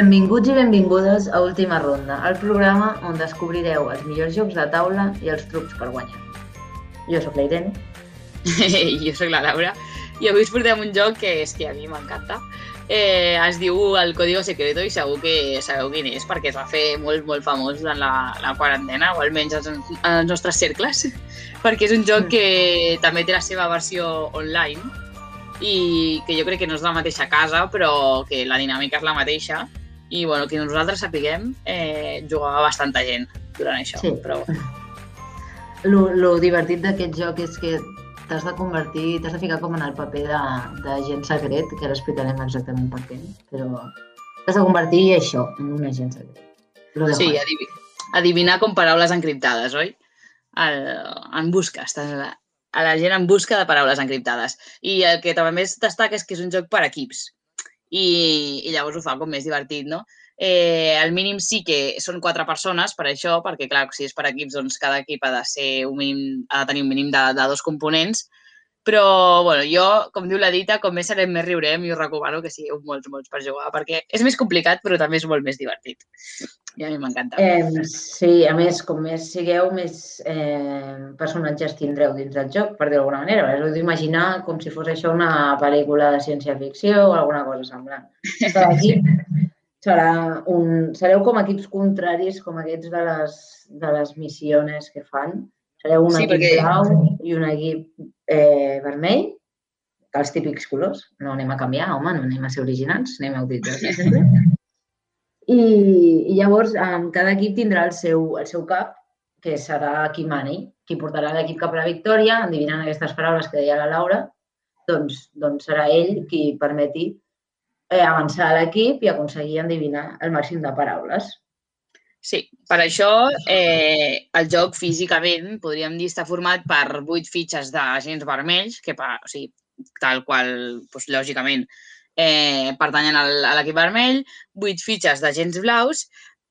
Benvinguts i benvingudes a Última Ronda, el programa on descobrireu els millors jocs de taula i els trucs per guanyar. Jo sóc la Irene. jo sóc la Laura i avui us portem un joc que és que a mi m'encanta. Eh, es diu el Código Secreto i segur que sabeu quin és perquè es va fer molt, molt famós durant la, la quarantena o almenys als, als nostres cercles perquè és un joc que també té la seva versió online i que jo crec que no és la mateixa casa però que la dinàmica és la mateixa i bueno, que nosaltres sapiguem eh, jugava bastanta gent durant això. Sí. Però, Lo, lo divertit d'aquest joc és que t'has de convertir, t'has de ficar com en el paper de, de gent secret, que ara explicarem exactament per què, però t'has de convertir això, en un agent secret. Sí, adivi adivinar com paraules encriptades, oi? El, en busca, estàs a la, a la gent en busca de paraules encriptades. I el que també es destaca és que és un joc per equips. I, i llavors ho fa com més divertit, no? Eh, al mínim sí que són quatre persones per això, perquè clar, si és per equips, doncs cada equip ha de ser un mínim, ha de tenir un mínim de, de dos components, però, bueno, jo, com diu la dita, com més serem més riurem i us recomano que sigueu molts, molts per jugar, perquè és més complicat, però també és molt més divertit. I a mi m'encanta. Eh, sí, a més, com més sigueu, més eh, personatges tindreu dins del joc, per dir-ho d'alguna manera. Us heu d'imaginar com si fos això una pel·lícula de ciència-ficció o alguna cosa semblant. Cada equip serà un... Sereu com equips contraris, com aquests de les, de les missions que fan. Sereu un Sí, equip perquè- blau i un equip eh, vermell, els típics colors. No anem a canviar, home, no anem a ser originals, anem a utilitzar sempre. I, I llavors en cada equip tindrà el seu, el seu cap, que serà qui mani, qui portarà l'equip cap a la victòria, endivinant aquestes paraules que deia la Laura, doncs, doncs serà ell qui permeti eh, avançar l'equip i aconseguir endivinar el màxim de paraules. Sí, per això eh, el joc físicament podríem dir està format per vuit fitxes d'agents vermells, que pa, o sigui, tal qual, doncs, lògicament, eh, pertanyen al, a l'equip vermell, vuit fitxes d'agents blaus.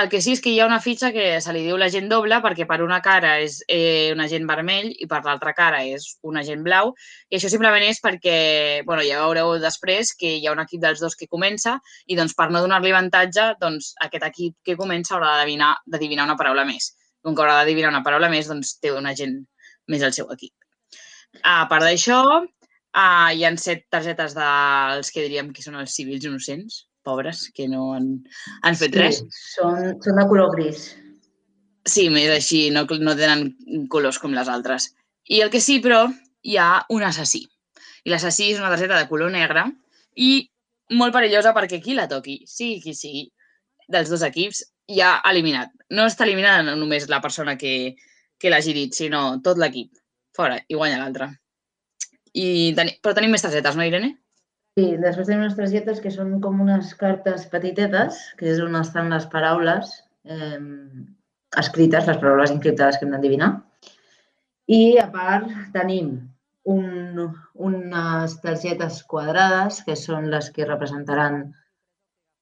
El que sí és que hi ha una fitxa que se li diu l'agent doble perquè per una cara és eh, un agent vermell i per l'altra cara és un agent blau. I això simplement és perquè, bueno, ja veureu després que hi ha un equip dels dos que comença i doncs per no donar-li avantatge, doncs aquest equip que comença haurà d'adivinar d'adivinar una paraula més. Com que haurà d'adivinar una paraula més, doncs té un agent més al seu equip. A part d'això, uh, hi han set targetes dels que diríem que són els civils innocents, pobres, que no han, han fet res. Són, són de color gris. Sí, més així, no, no tenen colors com les altres. I el que sí, però, hi ha un assassí. I l'assassí és una targeta de color negre i molt perillosa perquè qui la toqui, sigui qui sigui, dels dos equips, ja ha eliminat. No està eliminada només la persona que, que l'hagi dit, sinó tot l'equip. Fora, i guanya l'altre. I teni, però tenim més targetes, no, Irene? Sí, després tenim unes targetes que són com unes cartes petitetes, que és on estan les paraules eh, escrites, les paraules encriptades que hem d'endevinar. I a part tenim un, unes targetes quadrades, que són les que representaran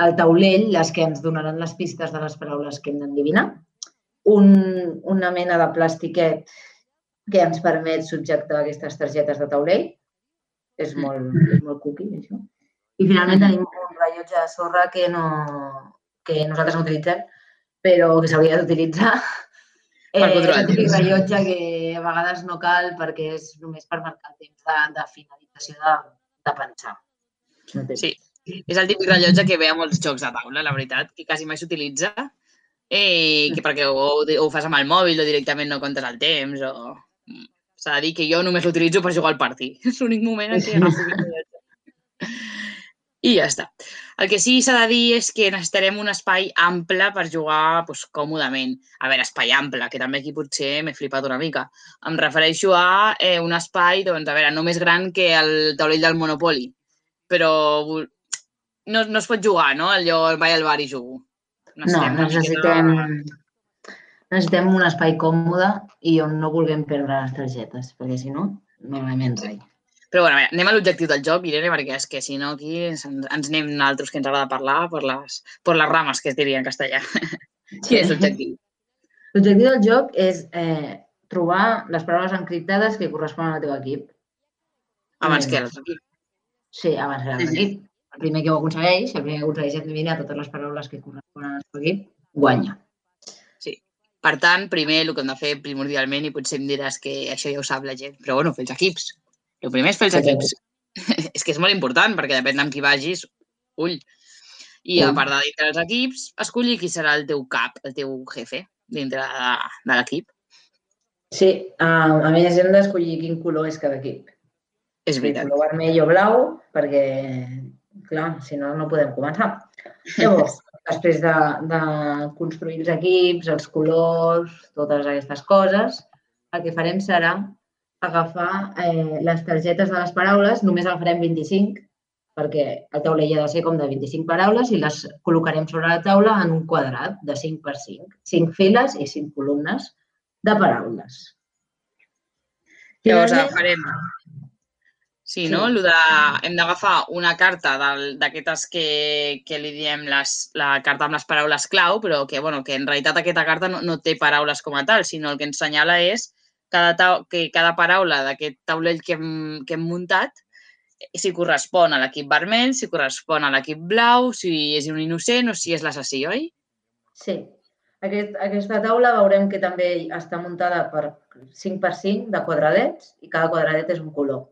el taulell, les que ens donaran les pistes de les paraules que hem d'endevinar. Un, una mena de plastiquet que ens permet subjectar aquestes targetes de taulell. És molt, és molt cookie, això. I finalment tenim un rellotge de sorra que, no, que nosaltres no utilitzem, però que s'hauria d'utilitzar. Per Eh, és temps. rellotge que a vegades no cal perquè és només per marcar el temps de, de finalització de, de pensar. Sí. És el típic rellotge que ve a molts jocs de taula, la veritat, que quasi mai s'utilitza, eh, que perquè o, o ho fas amb el mòbil o directament no comptes el temps, o... S'ha de dir que jo només l'utilitzo per jugar al partit. És l'únic moment en què agafo. I ja està. El que sí s'ha de dir és que necessitarem un espai ample per jugar doncs, còmodament. A veure, espai ample, que també aquí potser m'he flipat una mica. Em refereixo a eh, un espai, doncs, a veure, no més gran que el taulell del Monopoly, però no, no es pot jugar, no? Allò vaig al bar i jugo. No, necessitem, necessitem un espai còmode i on no vulguem perdre les targetes, perquè si no, no anem rai. Però bueno, veure, anem a l'objectiu del joc, Irene, perquè és que si no aquí ens, ens anem nosaltres que ens agrada parlar per les, per les rames, que es diria en castellà. Sí. Quin és l'objectiu? L'objectiu del joc és eh, trobar les paraules encriptades que corresponen al teu equip. Abans que l'altre equip. Sí, abans que l'altre equip. El primer que ho aconsegueix, el primer que aconsegueix endevinar totes les paraules que corresponen al seu equip, guanya. Per tant, primer el que hem de fer primordialment, i potser em diràs que això ja ho sap la gent, però bueno, fer els equips. El primer és fer els equips. és que és molt important, perquè depèn amb qui vagis, ull. I a part de dintre dels equips, escollir qui serà el teu cap, el teu jefe, dintre de, de l'equip. Sí, uh, a més hem d'escollir quin color és cada equip. És veritat. Color vermell o blau, perquè, clar, si no, no podem començar. Llavors, després de, de construir els equips, els colors, totes aquestes coses, el que farem serà agafar eh, les targetes de les paraules, només el farem 25, perquè el taulell ha de ser com de 25 paraules i les col·locarem sobre la taula en un quadrat de 5 per 5, 5 files i 5 columnes de paraules. Llavors farem... Sí, no? Sí. De, hem d'agafar una carta d'aquestes que, que li diem les, la carta amb les paraules clau, però que, bueno, que en realitat aquesta carta no, no té paraules com a tal, sinó el que ens senyala és cada, que cada paraula d'aquest taulell que hem, que hem muntat si correspon a l'equip vermell, si correspon a l'equip blau, si és un innocent o si és l'assassí, oi? Sí. Aquest, aquesta taula veurem que també està muntada per 5 per 5 de quadradets i cada quadradet és un color.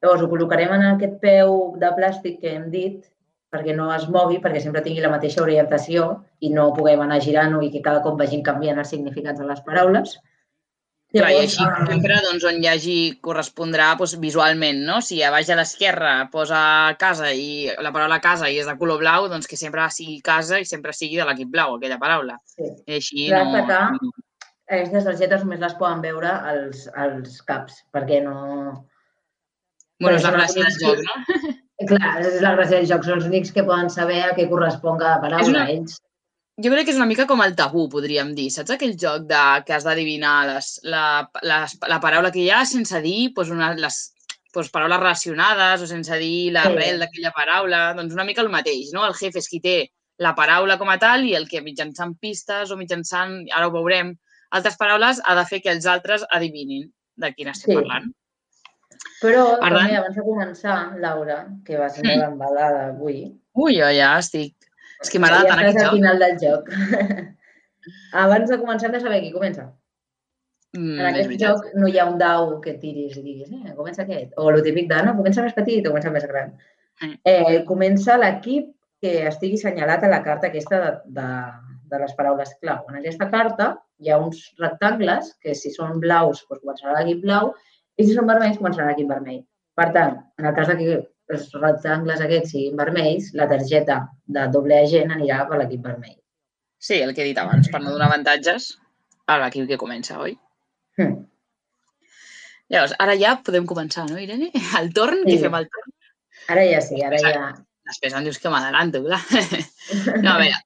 Llavors ho col·locarem en aquest peu de plàstic que hem dit perquè no es mogui, perquè sempre tingui la mateixa orientació i no puguem anar girant-ho i que cada cop vagin canviant els significats de les paraules. Clar, i així sempre doncs, on hi hagi correspondrà doncs, visualment, no? Si a baix a l'esquerra posa casa i la paraula casa i és de color blau, doncs que sempre sigui casa i sempre sigui de l'equip blau, aquella paraula. Sí. I així no... Destacar, aquestes targetes només les poden veure els, els caps, perquè no... Bueno, és la gràcia del joc, no? Clar, és la gràcia del joc. Són els únics que poden saber a què correspon cada paraula. Una... Ells jo crec que és una mica com el tabú, podríem dir. Saps aquell joc de, que has d'adivinar la, les, la paraula que hi ha sense dir doncs una, les doncs paraules relacionades o sense dir l'arrel sí. d'aquella paraula? Doncs una mica el mateix, no? El jefe és qui té la paraula com a tal i el que mitjançant pistes o mitjançant, ara ho veurem, altres paraules ha de fer que els altres adivinin de quina estem sí. parlant. Però per també, abans de començar, Laura, que va ser molt embalada avui... Ui, jo ja estic és que m'agrada ja tant aquest joc. al final del joc. Abans de començar hem de saber qui comença. Mm, en aquest joc no hi ha un dau que tiris i diguis, eh, comença aquest. O el típic de, no, comença més petit o comença més gran. Mm. Eh, comença l'equip que estigui assenyalat a la carta aquesta de, de, de les paraules clau. En aquesta carta hi ha uns rectangles que si són blaus doncs començarà l'equip blau i si són vermells començarà l'equip vermell. Per tant, en el cas que els rectangles aquests siguin vermells, la targeta de doble agent anirà per l'equip vermell. Sí, el que he dit abans, per no donar avantatges a l'equip que comença, oi? Hmm. Llavors, ara ja podem començar, no, Irene? El torn, sí. que fem el torn? Ara ja sí, ara ja... Després em dius que m'adalanto, clar. No, a veure,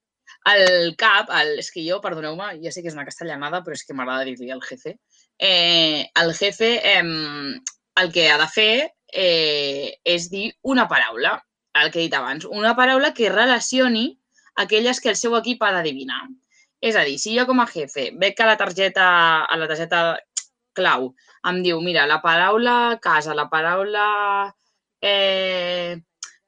el cap, el, és que jo, perdoneu-me, ja sé que és una castellanada, però és que m'agrada dir-li el jefe. Eh, el jefe eh, el que ha de fer eh, és dir una paraula, el que he dit abans, una paraula que relacioni aquelles que el seu equip ha d'adivinar. És a dir, si jo com a jefe veig que la targeta, a la targeta clau em diu, mira, la paraula casa, la paraula eh,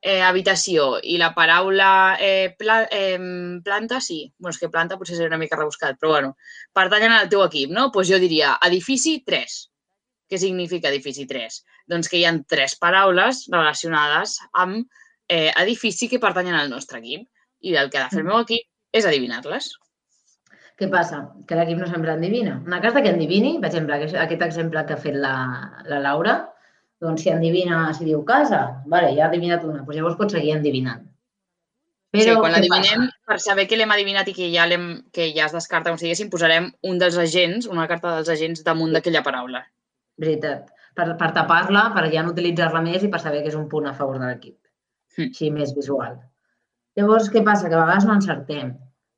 eh, habitació i la paraula eh, pla, eh, planta, sí. bueno, és que planta potser seria una mica rebuscat, però bueno, pertanyen al teu equip, no? Doncs pues jo diria edifici 3. Què significa edifici 3? Doncs que hi ha tres paraules relacionades amb eh, edifici que pertanyen al nostre equip. I el que ha de fer el meu equip és adivinar-les. Què passa? Que l'equip no sempre endivina. En el cas que endivini, per exemple, aquest exemple que ha fet la, la Laura, doncs si endivina, si diu casa, vale, ja ha adivinat una, doncs llavors pot seguir endivinant. Però, sí, quan l'adivinem, per saber que l'hem adivinat i que ja, que ja es descarta, com si diguéssim, posarem un dels agents, una carta dels agents damunt d'aquella paraula. Veritat. Per, per tapar-la, per ja no utilitzar-la més i per saber que és un punt a favor de l'equip. Mm. Així més visual. Llavors, què passa? Que a vegades no encertem.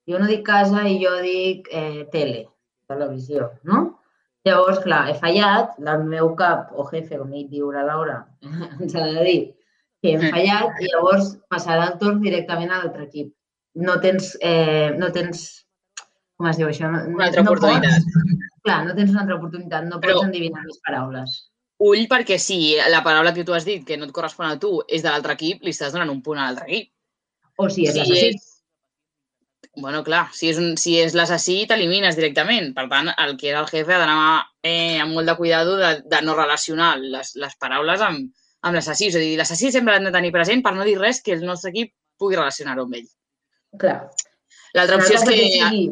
Jo no dic casa i jo dic eh, tele, televisió, no? Llavors, clar, he fallat, el meu cap o jefe, com ell diu la Laura, ens ha de dir que hem fallat i llavors passarà el torn directament a l'altre equip. No tens, eh, no tens, com es diu això? No, Una altra no oportunitat. Pots, clar, no tens una altra oportunitat, no Però- pots endivinar les paraules. Ull, perquè si la paraula que tu has dit, que no et correspon a tu, és de l'altre equip, li estàs donant un punt a l'altre equip. O si és Si l'assassí. Bueno, clar, si és, un, si és l'assassí, t'elimines directament. Per tant, el que era el jefe ha d'anar eh, amb molt de cuidado de, de no relacionar les, les paraules amb, amb l'assassí. És a dir, l'assassí sempre l'hem de tenir present per no dir res que el nostre equip pugui relacionar-ho amb ell. Clar. L'altra opció és que sigui,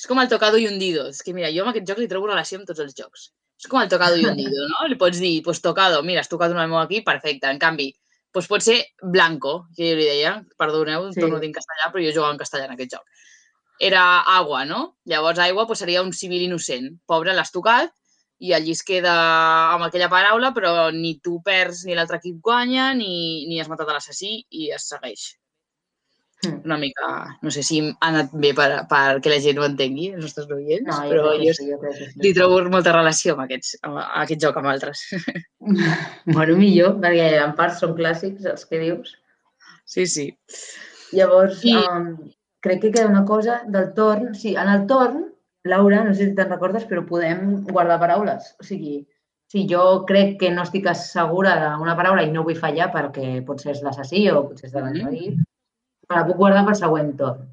és com el tocado i hundido. És que, mira, jo amb aquest joc li trobo relació amb tots els jocs. És com el tocado i hundido, no? Li pots dir, pues tocado, mira, has tocat un meu equip, perfecte. En canvi, pues pot ser blanco, que jo li deia, perdoneu, Sí. torno a dir en castellà, però jo jugava en castellà en aquest joc. Era agua, no? Llavors aigua pues, seria un civil innocent. Pobre, l'has tocat i allí es queda amb aquella paraula, però ni tu perds ni l'altre equip guanya, ni, ni has matat l'assassí i es segueix. Una mica, no sé si ha anat bé per, perquè la gent ho entengui, els nostres oients, No, jo però jo sí, jo crec que sí. li trobo molta relació amb, aquests, amb aquest joc amb altres. Bueno, millor, perquè en part són clàssics els que dius. Sí, sí. Llavors, I- um, crec que queda una cosa del torn. Sí, en el torn, Laura, no sé si te'n recordes, però podem guardar paraules. O sigui, si jo crec que no estic segura d'una paraula i no vull fallar perquè potser és l'assassí o potser és de l'altre Mhm. equip, me la puc guardar per següent torn.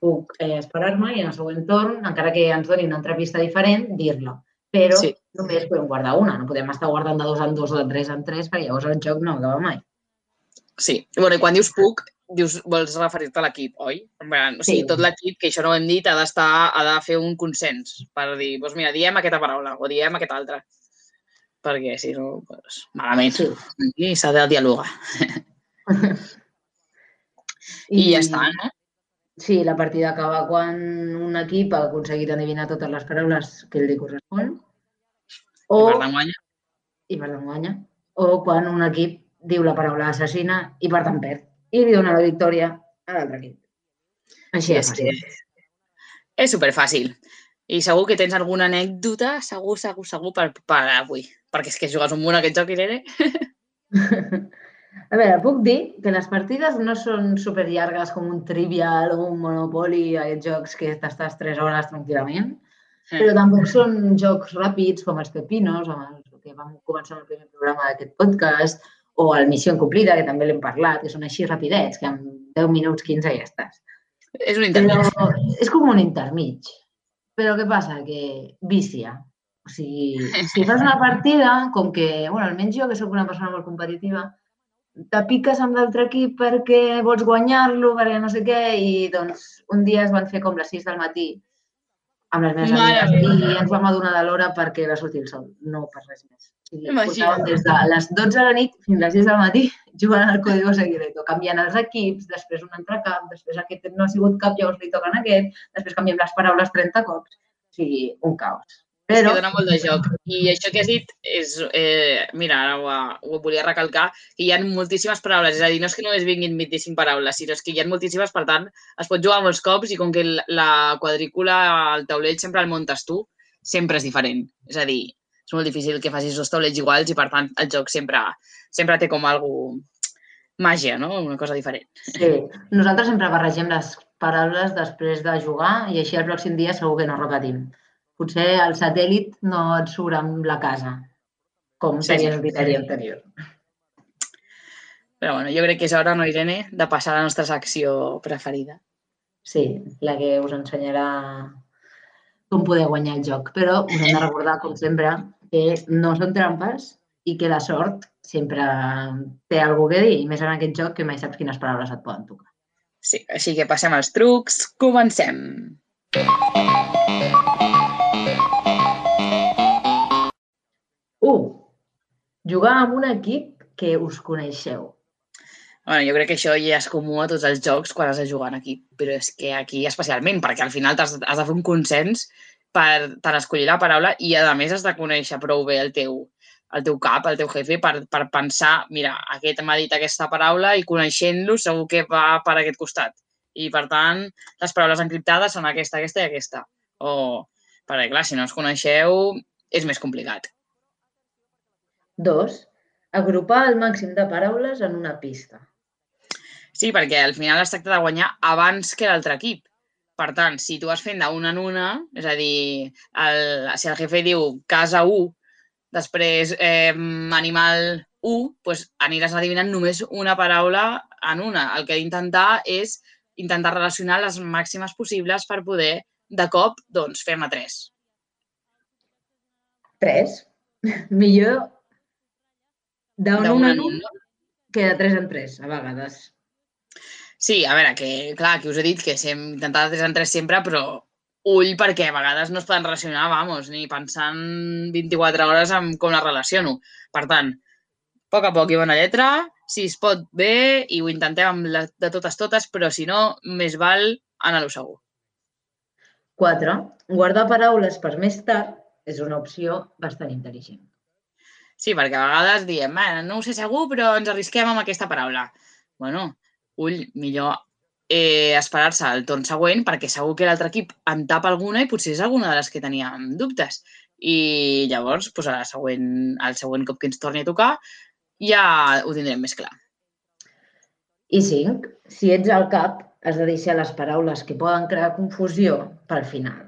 Puc eh, esperar-me i en el següent torn, encara que ens doni una altra pista diferent, dir-la. Però Sí. només podem guardar una, no podem estar guardant de dos en dos o de tres en tres perquè llavors el joc no acaba mai. Sí. Bueno, i quan dius puc, dius, vols referir-te a l'equip, oi? En plan, o sigui, Sí. tot l'equip, que això no ho hem dit, ha d'estar, ha de fer un consens per dir, doncs mira, diem aquesta paraula o diem aquesta altra. Perquè si no, doncs, malament. Sí. I s'ha de dialogar. I, ja està, no? Sí, la partida acaba quan un equip ha aconseguit adivinar totes les paraules que li correspon o, I per guanya. i per guanya. O quan un equip diu la paraula assassina i per tant perd. I li dona la victòria a l'altre equip. Així és que fàcil. és superfàcil. I segur que tens alguna anècdota, segur, segur, segur, per, per avui. Perquè és que jugues un munt a aquest joc, Irene. A veure, puc dir que les partides no són super llargues com un Trivial o un Monopoly, aquests jocs que t'estàs 3 hores tranquil·lament, però tampoc són jocs ràpids com els Pepinos, amb els que vam començar el primer programa d'aquest podcast, o el Missió Incomplida, que també l'hem parlat, que són així rapidets, que en 10 minuts, 15 ja estàs. És un Però intermig. és com un intermig. Però què passa? Que vicia. O sigui, si fas una partida, com que, bueno, almenys jo, que sóc una persona molt competitiva, te piques amb l'altre equip perquè vols guanyar-lo, perquè no sé què, i doncs un dia es van fer com les 6 del matí amb les meves Mare amigues meva. i ens vam adonar de l'hora perquè va sortir el sol, no per res més. O sigui, portàvem des de les 12 de la nit fins a les 6 del matí jugant al Código Secreto, canviant els equips, després un altre cap, després aquest no ha sigut cap, llavors li toquen aquest, després canviem les paraules 30 cops. O sigui, un caos. Però... Que dona molt de joc. I això que has dit és... Eh, mira, ara ho, ho volia recalcar, que hi ha moltíssimes paraules. És a dir, no és que només vinguin 25 paraules, sinó és que hi ha moltíssimes, per tant, es pot jugar molts cops i com que la- la quadrícula, el taulell sempre el muntes tu, sempre és diferent. És a dir, és molt difícil que facis dos taulells iguals i, per tant, el joc sempre, sempre té com algú màgia, no? Una cosa diferent. sí, nosaltres sempre barregem les paraules després de jugar i així el pròxim dia segur que no repetim. Potser el satèl·lit no et surt amb la casa, com Sí, seria sí. el criteri anterior. Però bueno, jo crec que és hora, no, Irene, de passar a la nostra secció preferida. Sí, la que us ensenyarà com poder guanyar el joc. Però us hem de recordar, com sempre, que no són trampes i que la sort sempre té alguna que dir, i més en aquest joc que mai saps quines paraules et poden tocar. Sí, així que passem als trucs. Comencem. Un, jugar amb un equip que us coneixeu. Bueno, jo crec que això ja és comú a tots els jocs quan has de jugar en equip, però és que aquí especialment, perquè al final has, has de fer un consens per tant escollir la paraula i a més has de conèixer prou bé el teu, el teu cap, el teu jefe, per, per pensar, mira, aquest m'ha dit aquesta paraula i coneixent-lo segur que va per aquest costat. I, per tant, les paraules encriptades són aquesta, aquesta i aquesta. O, perquè, clar, si no els coneixeu, és més complicat. Dos, agrupar el màxim de paraules en una pista. Sí, perquè al final es tracta de guanyar abans que l'altre equip. Per tant, si tu vas fent d'una en una, és a dir, el, si el jefe diu casa 1, després eh, animal 1, doncs aniràs adivinant només una paraula en una. El que he d'intentar és intentar relacionar les màximes possibles per poder, de cop, doncs, fer-ne tres. Tres. Millor D'una en una que de tres en tres, a vegades. Sí, a veure, que clar, que us he dit que hem intentat de tres en tres sempre, però ull perquè a vegades no es poden relacionar, vamos, ni pensant 24 hores en com les relaciono. Per tant, a poc a poc i bona lletra, si es pot bé i ho intentem amb la, de totes totes, però si no, més val anar-ho segur. Quatre, guardar paraules per més tard és una opció bastant intel·ligent. Sí, perquè a vegades diem, "Bé, no ho sé segur, però ens arrisquem amb aquesta paraula. Bueno, ull, millor eh, esperar-se al torn següent perquè segur que l'altre equip en tapa alguna i potser és alguna de les que teníem dubtes. I llavors, doncs, a la següent, al següent cop que ens torni a tocar, ja ho tindrem més clar. I cinc, si ets al cap, has de deixar les paraules que poden crear confusió pel final.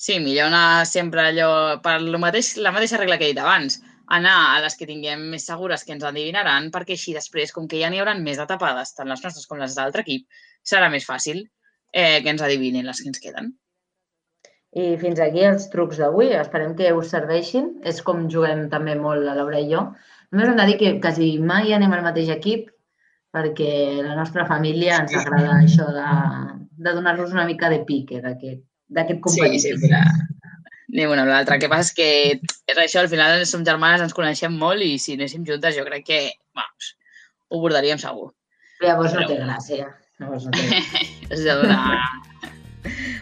Sí, millor anar sempre allò per lo mateix, la mateixa regla que he dit abans, anar a les que tinguem més segures que ens endevinaran, perquè així després, com que ja n'hi haurà més de tapades, tant les nostres com les de l'altre equip, serà més fàcil eh, que ens adivinin les que ens queden. I fins aquí els trucs d'avui. Esperem que us serveixin. És com juguem també molt la Laura i jo. Només hem de dir que quasi mai anem al mateix equip perquè la nostra família ens agrada això de, de donar-nos una mica de pique d'aquest d'aquest Sí, competitiu. sempre anem una amb l'altra. El que passa és que és això, al final som germanes, ens coneixem molt i si anéssim juntes jo crec que, vamos, ho bordaríem segur. Llavors no té gràcia. Llavors no té gràcia. És de donar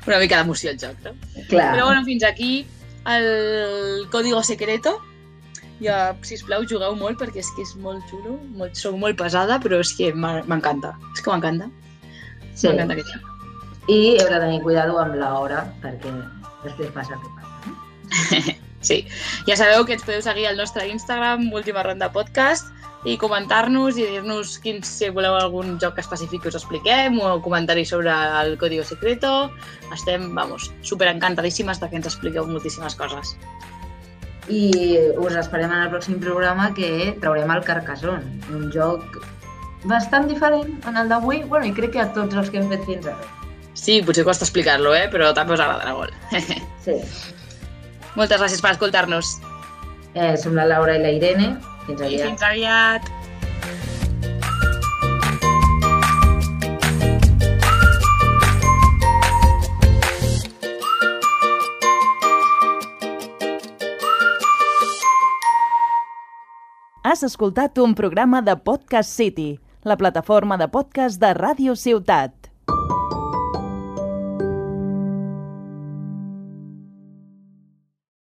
una mica d'emoció al joc, no? Clar. Però bueno, fins aquí el código secreto. Ja, sisplau, jugueu molt perquè és que és molt xulo. Molt, soc molt pesada, però és que m'encanta. És que m'encanta. sí. M'encanta aquest joc. I heu de tenir cuidado amb l'hora perquè després passa el que passa. Sí. Ja sabeu que ens podeu seguir al nostre Instagram, Última Ronda Podcast, i comentar-nos i dir-nos quins, si voleu algun joc específic que us expliquem o comentaris sobre el Código Secreto. Estem, vamos, super encantadíssimes de que ens expliqueu moltíssimes coses. I us esperem en el pròxim programa que traurem el Carcassonne, un joc bastant diferent en el d'avui, bueno, i crec que a tots els que hem fet fins ara. Sí, potser costa explicar-lo, eh? però també us agradarà molt. Sí. Moltes gràcies per escoltar-nos. Eh, som la Laura i la Irene. Fins I aviat. fins aviat. Has escoltat un programa de Podcast City, la plataforma de podcast de Ràdio Ciutat.